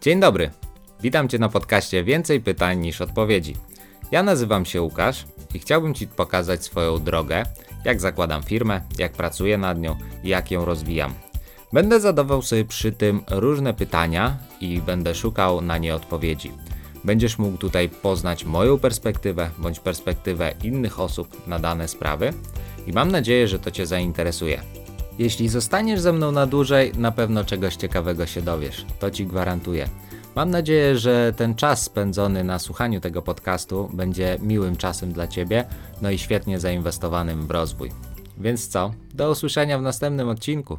Dzień dobry. Witam Cię na podcaście Więcej pytań niż odpowiedzi. Ja nazywam się Łukasz i chciałbym Ci pokazać swoją drogę, jak zakładam firmę, jak pracuję nad nią i jak ją rozwijam. Będę zadawał sobie przy tym różne pytania i będę szukał na nie odpowiedzi. Będziesz mógł tutaj poznać moją perspektywę bądź perspektywę innych osób na dane sprawy i mam nadzieję, że to Cię zainteresuje. Jeśli zostaniesz ze mną na dłużej, na pewno czegoś ciekawego się dowiesz. To ci gwarantuję. Mam nadzieję, że ten czas spędzony na słuchaniu tego podcastu będzie miłym czasem dla Ciebie, no i świetnie zainwestowanym w rozwój. Więc co? Do usłyszenia w następnym odcinku.